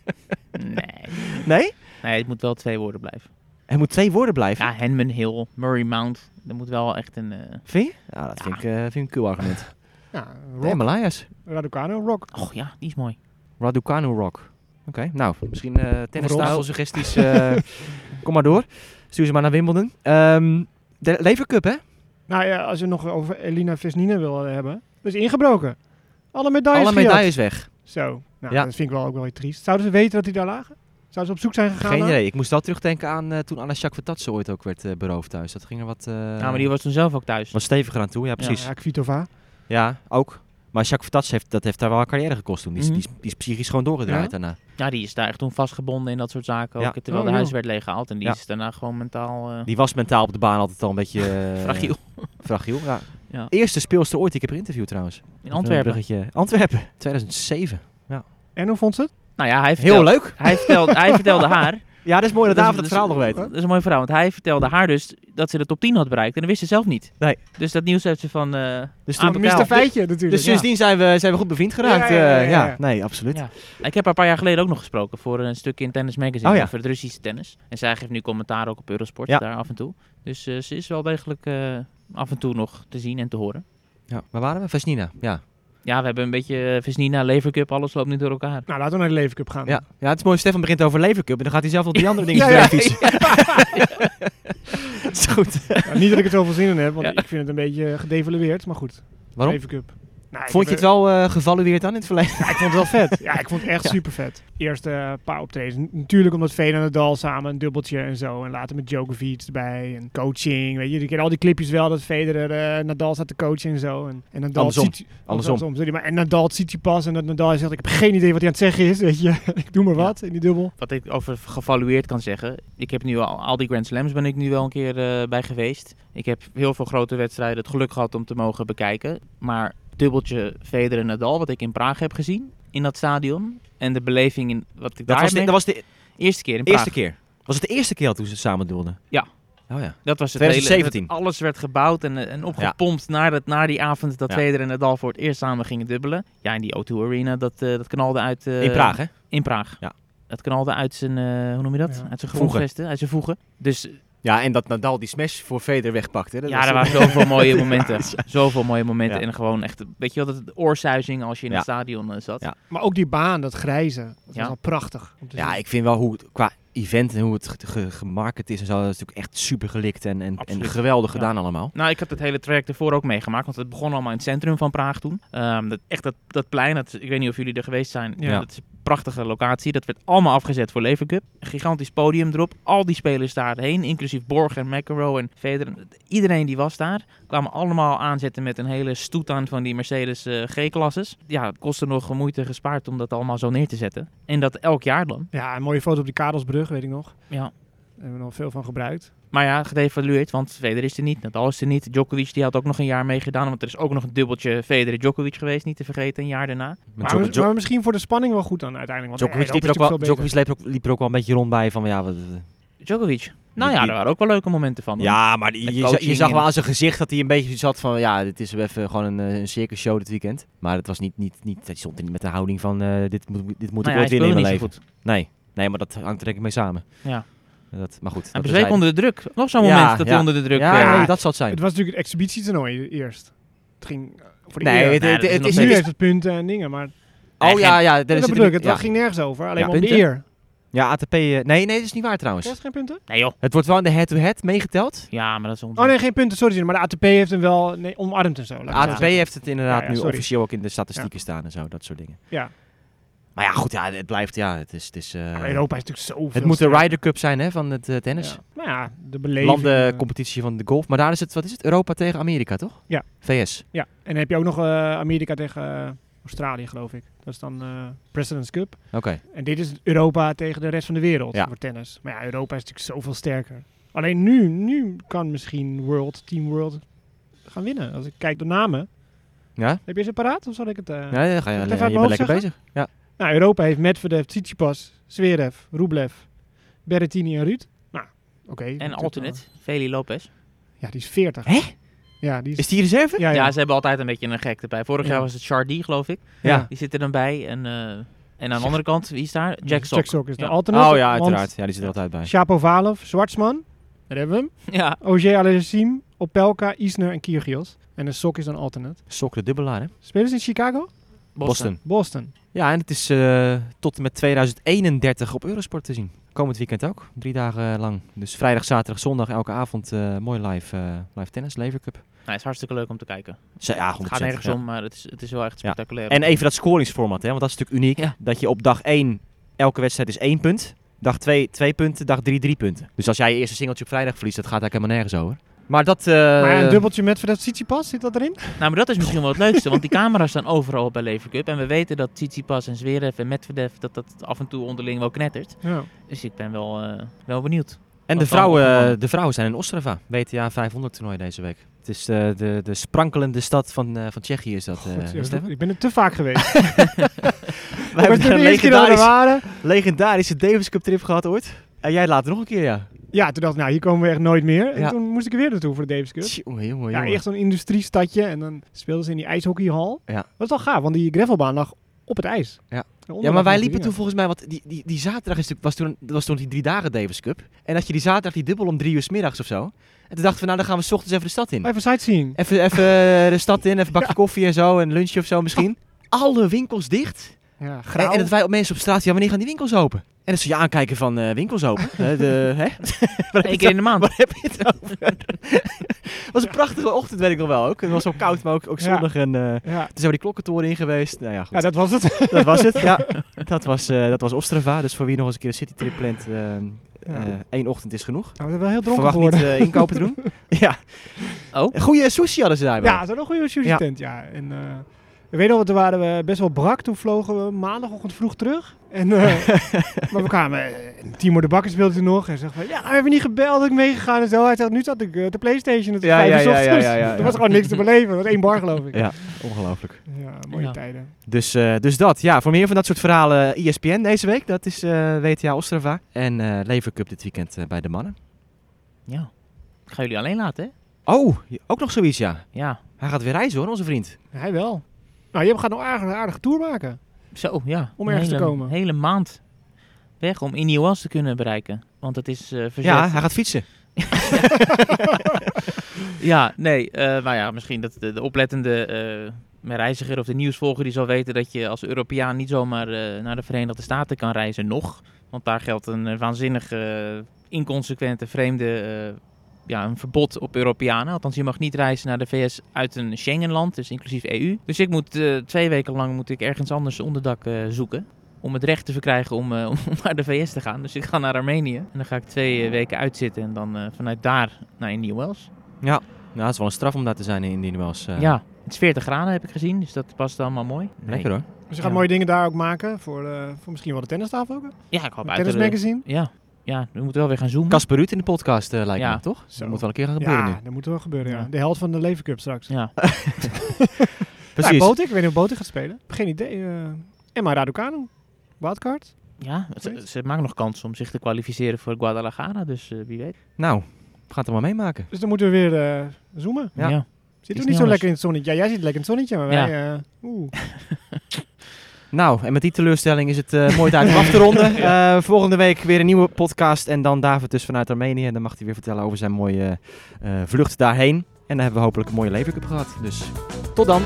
Nee. Nee? Nee, het moet wel twee woorden blijven. Er moet twee woorden blijven. Ja, Henman Hill, Murray Mount. Dat moet wel echt een... eh, Vind je? Ja, dat Ja. vind ik, eh, vind ik een cool argument. Ja, De Rock. Himalayas. Raducanu, Rock. Och ja, die is mooi. Raducanu Rock. Oké, nou, misschien eh tennistafel suggesties. eh, kom maar door. Stuur ze maar naar Wimbledon. Ehm, de Levercup, hè? Nou ja, als je nog over Elina Vesnina wil hebben. Dat is ingebroken. Alle medailles Alle gejat. medailles weg. Zo. Nou, Ja. dat vind ik wel ook wel weer triest. Zouden ze weten dat die daar lagen? Zouden ze op zoek zijn gegaan? Geen idee. Ik moest wel terugdenken aan eh, toen Anna Jacques ooit ook werd eh, beroofd thuis. Dat ging er wat, eh ja, maar die was toen zelf ook thuis. wat steviger aan toe. Ja, precies. Ja, Kvitova. Ja, ook. Maar Jacques Vertats heeft, dat heeft daar wel een carrière gekost toen. Die, is- Mhm. die, is- die is psychisch gewoon doorgedraaid Ja? daarna. Ja, die is daar echt toen vastgebonden in dat soort zaken. Ja. Ook, terwijl Oh, de huis werd leeggehaald. En die Ja. is daarna gewoon mentaal eh Die was mentaal op de baan altijd al een beetje... eh, fragiel. Fragiel, ja. Ja. Eerste speelster ooit die ik heb geïnterviewd trouwens. In Antwerpen. Antwerpen, 2007. En hoe vond ze het? Nou ja, hij Heel vertelde, leuk. hij vertelde, hij vertelde haar. Ja, dat is mooi dat David het verhaal nog weet. Dat is een mooi verhaal, want hij vertelde haar dus dat ze de top 10 had bereikt. En dat wist ze zelf niet. Nee. Dus dat nieuws heeft ze van eh Dus toen. Mr. Feitje natuurlijk. dus sindsdien zijn we, zijn we goed bevriend geraakt. Ja, ja, ja, eh, ja, ja. ja. nee, absoluut. Ja. Ik heb haar een paar jaar geleden ook nog gesproken voor een stuk in Tennis Magazine Oh ja. over het Russische tennis. En zij geeft nu commentaar ook op Eurosport Ja. daar af en toe. Dus eh, ze is wel degelijk eh, af en toe nog te zien en te horen. Ja. Waar waren we? Vesnina. Ja. Ja, we hebben een beetje eh, Vesnina, Levercup, alles loopt nu door elkaar. Nou, laten we naar de Levercup gaan. Ja. ja, het is mooi. Stefan begint over Levercup en dan gaat hij zelf op die andere dingen Ja, is goed. Nou, niet dat ik er zoveel zin in heb, want Ja. ik vind het een beetje gedevalueerd. Maar goed, Waarom? Levercup. Nou, ik Vond je het wel eh gevalueerd dan in het verleden? Ja, ik vond het wel vet. Ja, ik vond het echt Ja. super vet. Eerste eh, paar optredens. Natuurlijk omdat Federer en Nadal samen een dubbeltje en zo. En later met Djokovic erbij. En coaching, weet je. Je kent al die clipjes wel dat Federer eh, Nadal staat te coachen en zo. En, en Nadal Andersom. ziet... Andersom. sorry, maar, en Nadal ziet hij pas. En dat Nadal zegt, ik heb geen idee wat hij aan het zeggen is. Weet je, ik doe maar wat in die dubbel. Wat ik over gevalueerd kan zeggen. Ik heb nu al, al die Grand Slams ben ik nu wel een keer eh, bij geweest. Ik heb heel veel grote wedstrijden het geluk gehad om te mogen bekijken. Maar dubbeltje Federer en Nadal, wat ik in Praag heb gezien, in dat stadion. En de beleving in wat ik Dat daar was, de, dat was de Eerste keer in eerste Praag. keer. Was het de eerste keer al toen ze samen doelden? Ja. Oh ja. Dat was het 2017. hele... Alles werd gebouwd en, en opgepompt naar, dat, naar die avond dat Ja. Federer en Nadal voor het eerst samen gingen dubbelen. Ja, in die O2 Arena, dat, eh, dat knalde uit... eh, In Praag, hè? In Praag. Ja. Dat knalde uit zijn, eh, hoe noem je dat? Ja. Uit zijn Voegen. grondvesten, uit zijn voegen. Dus Ja, en dat Nadal die smash voor Federer wegpakte. Dat ja, was- er waren zoveel mooie momenten. Zoveel mooie momenten. Ja. En gewoon echt, weet je wel, dat oorsuizing als je in Ja. het stadion eh, zat. Ja. Maar ook die baan, dat grijze. Dat Ja. was al prachtig. Om te Ja, zien. ik vind wel hoe het, qua event en hoe het ge- ge- gemarket is en zo, dat is natuurlijk echt super gelikt en, en, en geweldig Ja. gedaan allemaal. Nou, ik had het hele traject ervoor ook meegemaakt, want het begon allemaal in het centrum van Praag toen. Ehm, dat, echt dat, dat plein, dat, ik weet niet of jullie er geweest zijn, Ja. dat is prachtige locatie. Dat werd allemaal afgezet voor Levercup. Een gigantisch podium erop, al die spelers daarheen, inclusief Borg en McEnroe en Federer. Iedereen die was daar, kwamen allemaal aanzetten met een hele stoet aan van die Mercedes eh, G-klasses. Ja, het kostte nog moeite gespaard om dat allemaal zo neer te zetten. En dat elk jaar dan. Ja, een mooie foto op die Karelsbrug, weet ik nog. Ja. Daar hebben we nog veel van gebruikt. Maar ja, gedevalueerd, want Federer is er niet, Nadal is er niet. Djokovic die had ook nog een jaar meegedaan, want er is ook nog een dubbeltje Federer-Djokovic geweest, niet te vergeten, een jaar daarna. Maar, Djoko- maar misschien voor de spanning wel goed dan uiteindelijk. Want Djokovic, liep er ook wel, Djokovic liep er ook, liep er ook wel een beetje rond bij van ja, wat, Djokovic. Nou ja, er waren ook wel leuke momenten van. hoor. ja maar die- je, zag wel aan zijn gezicht dat hij een beetje zat van ja, dit is even gewoon een, eh, een circus show dit weekend. Maar het was niet, niet, niet hij stond niet met de houding van eh, dit moet, dit moet Nou ik ja, ooit winnen in mijn leven. niet zo goed. Nee, nee, maar dat hangt er denk ik mee samen. Ja. Dat, maar goed. Hij bezweek onder de druk. Nog zo'n Ja, moment dat hij onder de druk... Ja, eh, nee, dat zal het zijn. Het was natuurlijk het exhibitietoernooi eerst. Het ging eh, voor de Nee, eer. het, Nee, het, dat is het nog is nu heeft het punten en dingen, maar Oh ja, ja. dat, dat is bedoel ik. Het ja. ging nergens over. Alleen Ja, maar om de eer. ja, ATP... eh, nee, nee, dat is niet waar trouwens. Krijgt geen punten? Nee joh. Het wordt wel in de head-to-head meegeteld. Ja, maar dat is onzin. Oh nee, geen punten, sorry. Maar de ATP heeft hem wel nee, omarmd en zo. ATP heeft het inderdaad Ja, ja, nu officieel ook in de statistieken staan en zo, dat soort dingen. Ja. Maar ja, goed, ja, het blijft, ja, het is... Het, is, eh, Europa is natuurlijk zoveel het moet de. Ryder Cup zijn hè, van het eh, tennis. Ja. Nou ja, de beleving. Landencompetitie van de golf. Maar daar is het, wat is het? Europa tegen Amerika, toch? Ja. VS. Ja, en dan heb je ook nog eh, Amerika tegen eh, Australië, geloof ik. Dat is dan eh President's Cup. Oké. En dit is Europa tegen de rest van de wereld Ja. voor tennis. Maar ja, Europa is natuurlijk zoveel sterker. Alleen nu, nu kan misschien World, Team World gaan winnen. Als ik kijk de namen. Ja? Heb je ze paraat of zal ik het... eh Ja, dan ga je, bent lekker zeggen? bezig. Ja. Nou, Europa heeft Medvedev, Tsitsipas, Zverev, Rublev, Berrettini en Ruud. Nou, oké. En alternate, Feli Lopez. Ja, die is 40. Hè? Ja, die is... Is die reserve? ja, Ja, ja. ze hebben altijd een beetje een gek erbij. Vorig Ja. jaar was het Chardy, geloof ik. Ja. Die zit er dan bij. En, eh, en aan de andere kant, wie is daar? Jack Sock. Jack Sock is de Ja. alternate. Oh ja, uiteraard. Ja, die zit er altijd bij. Shapovalov, Zwartsman, daar hebben we hem. Ja, Ogier Aliassime, Opelka, Isner en Kyrgios. En de sok is dan alternate. Sok de dubbelaar, hè? Spelen ze in Chicago? Boston. Boston. Ja, en het is eh, tot en met 2031 op Eurosport te zien. Komend weekend ook. Drie dagen lang. Dus vrijdag, zaterdag, zondag, elke avond eh, mooi live, eh, live tennis, Lever Cup. Nou, het is hartstikke leuk om te kijken. Z- Ja, 100%. Het gaat nergens ja. om, maar het is, het is wel echt Ja. spectaculair. En even dat scoringsformat, hè, want dat is natuurlijk uniek. Ja. Dat je op dag 1, elke wedstrijd is één punt. Dag 2, twee punten. Dag 3, drie punten. Dus als jij je eerste singeltje op vrijdag verliest, dat gaat eigenlijk helemaal nergens over. Maar dat... eh, maar een dubbeltje met Fred Tsitsipas, zit dat erin? Nou, maar dat is misschien wel het leukste, want die camera's staan overal bij Lever Cup. En we weten dat Tsitsipas en Zverev en Medvedev, dat dat af en toe onderling wel knettert. Ja. Dus ik ben wel, eh, wel benieuwd. En de vrouwen, de vrouwen zijn in Ostrava. WTA 500 toernooi deze week. Het is eh, de, de sprankelende stad van, eh, van Tsjechië is dat. eh, Goed, ik ben er te vaak geweest. We hebben een de eerste keer dat we legendarisch, waren. legendarische Davis Cup trip gehad ooit. En jij later nog een keer, ja. Ja, toen dacht ik, nou, hier komen we echt nooit meer. En Ja. toen moest ik er weer naartoe voor de Davis Cup. Ja, echt zo'n industriestadje. En dan speelden ze in die ijshockeyhal. Ja. Dat was wel gaaf, want die gravelbaan lag op het ijs. Ja. Ja, maar wij liepen toen volgens mij, want die, die, die zaterdag is, was toen, was toen die drie dagen Davis Cup. En dat je die zaterdag die dubbel om drie uur 's middags of zo. En toen dachten we, nou dan gaan we 's ochtends even de stad in. Even sightseeing. Even, even eh, de stad in, even een bakje koffie en zo, een lunchje of zo misschien. Alle winkels dicht. Ja, En, en dat wij op mensen op straat, ja wanneer gaan die winkels open? En dan zie je aankijken van eh, winkels open. Eh, de, hè? Waar heb je Eén keer in de maand. Waar heb je het over? Het was een prachtige ochtend, weet ik nog wel ook. Het was zo koud, maar ook, ook Ja. zonnig. En eh, toen ja. zijn we die klokkentoren in geweest. Nou ja, goed. ja, dat was het. Dat was het, ja. Dat was, eh dat was Ostrava. Dus voor wie nog eens een keer een citytrip plant, Ja. één ochtend is genoeg. Nou, we zijn wel heel dronken Verwacht niet eh, inkopen te doen. ja. Oh, Goeie sushi hadden ze daar wel. Ja, het was een goede sushi tent, ja. En, eh, ik weet nog, toen waren we best wel brak. Toen vlogen we maandagochtend vroeg terug. En, eh, maar we kwamen, eh, Timo de Bakker speelde toen nog. En zegt van, ja, we hebben niet gebeld, ik meegegaan en zo. Hij zegt, nu zat ik eh, de Playstation. Ja, vijf ja, ja, ja, ochtends. ja, ja, Er was gewoon niks te beleven. Het was één bar, geloof ik. Ja, ongelooflijk. Ja, mooie Ja. tijden. Dus, eh, dus dat, ja. Voor meer van dat soort verhalen ESPN deze week. Dat is eh, WTA Ostrava. En eh Lever Cup dit weekend bij de mannen. ja. Ik ga jullie alleen laten, hè? Oh, ook nog zoiets, ja. Ja. Hij gaat weer reizen hoor, onze vriend. Hij wel. Nou, je gaat nog een aardige, tour maken. Zo, ja. Om ergens te komen. hele maand weg om Ineos te kunnen bereiken. Want het is eh verzet. Ja, hij gaat fietsen. Ja, nee, eh, maar ja, misschien dat de, de oplettende eh, reiziger of de nieuwsvolger die zal weten dat je als Europeaan niet zomaar eh, naar de Verenigde Staten kan reizen nog. Want daar geldt een waanzinnig eh, inconsequente, vreemde ja, een verbod op Europeanen. Althans, je mag niet reizen naar de VS uit een Schengenland, dus inclusief EU. Dus ik moet eh, twee weken lang moet ik ergens anders onderdak eh, zoeken. Om het recht te verkrijgen om, eh, om naar de VS te gaan. Dus ik ga naar Armenië. En dan ga ik twee weken uitzitten. En dan eh, vanuit daar naar Indian Wells. Ja, nou, het is wel een straf om daar te zijn in Indian Wells. eh. Ja, het is 40 graden heb ik gezien, dus dat past allemaal mooi. Nee. Lekker hoor. Dus je gaat Ja. mooie dingen daar ook maken. Voor, eh, voor misschien wel de tennistafel ook. Ja, ik hoop uit. de- magazine. Ja, ja, we moeten wel weer gaan zoomen. Casper Ruud in de podcast eh, lijkt Ja. me, toch? Zo. Dat moet wel een keer gaan gebeuren Ja, nu. dat moet wel gebeuren. Ja. Ja. De held van de Leven Cup straks. Ja, Precies. Ja, Botik, ik weet niet of Botik gaat spelen. Geen idee. eh Emma Raducanu. Wildcard. ja ze, ze maken nog kans om zich te kwalificeren voor Guadalajara, dus eh, wie weet. Nou, we gaan het allemaal meemaken. Dus dan moeten we weer eh, zoomen. Ja. Iets we niet zo lekker in het zonnetje? Ja, jij zit lekker in het zonnetje, maar Ja. wij... eh, Oeh. Nou, en met die teleurstelling is het eh, mooi tijd om af te ronden. Eh, volgende week weer een nieuwe podcast. En dan David dus vanuit Armenië. En dan mag hij weer vertellen over zijn mooie eh, vlucht daarheen. En dan hebben we hopelijk een mooie Levercup gehad. Dus tot dan.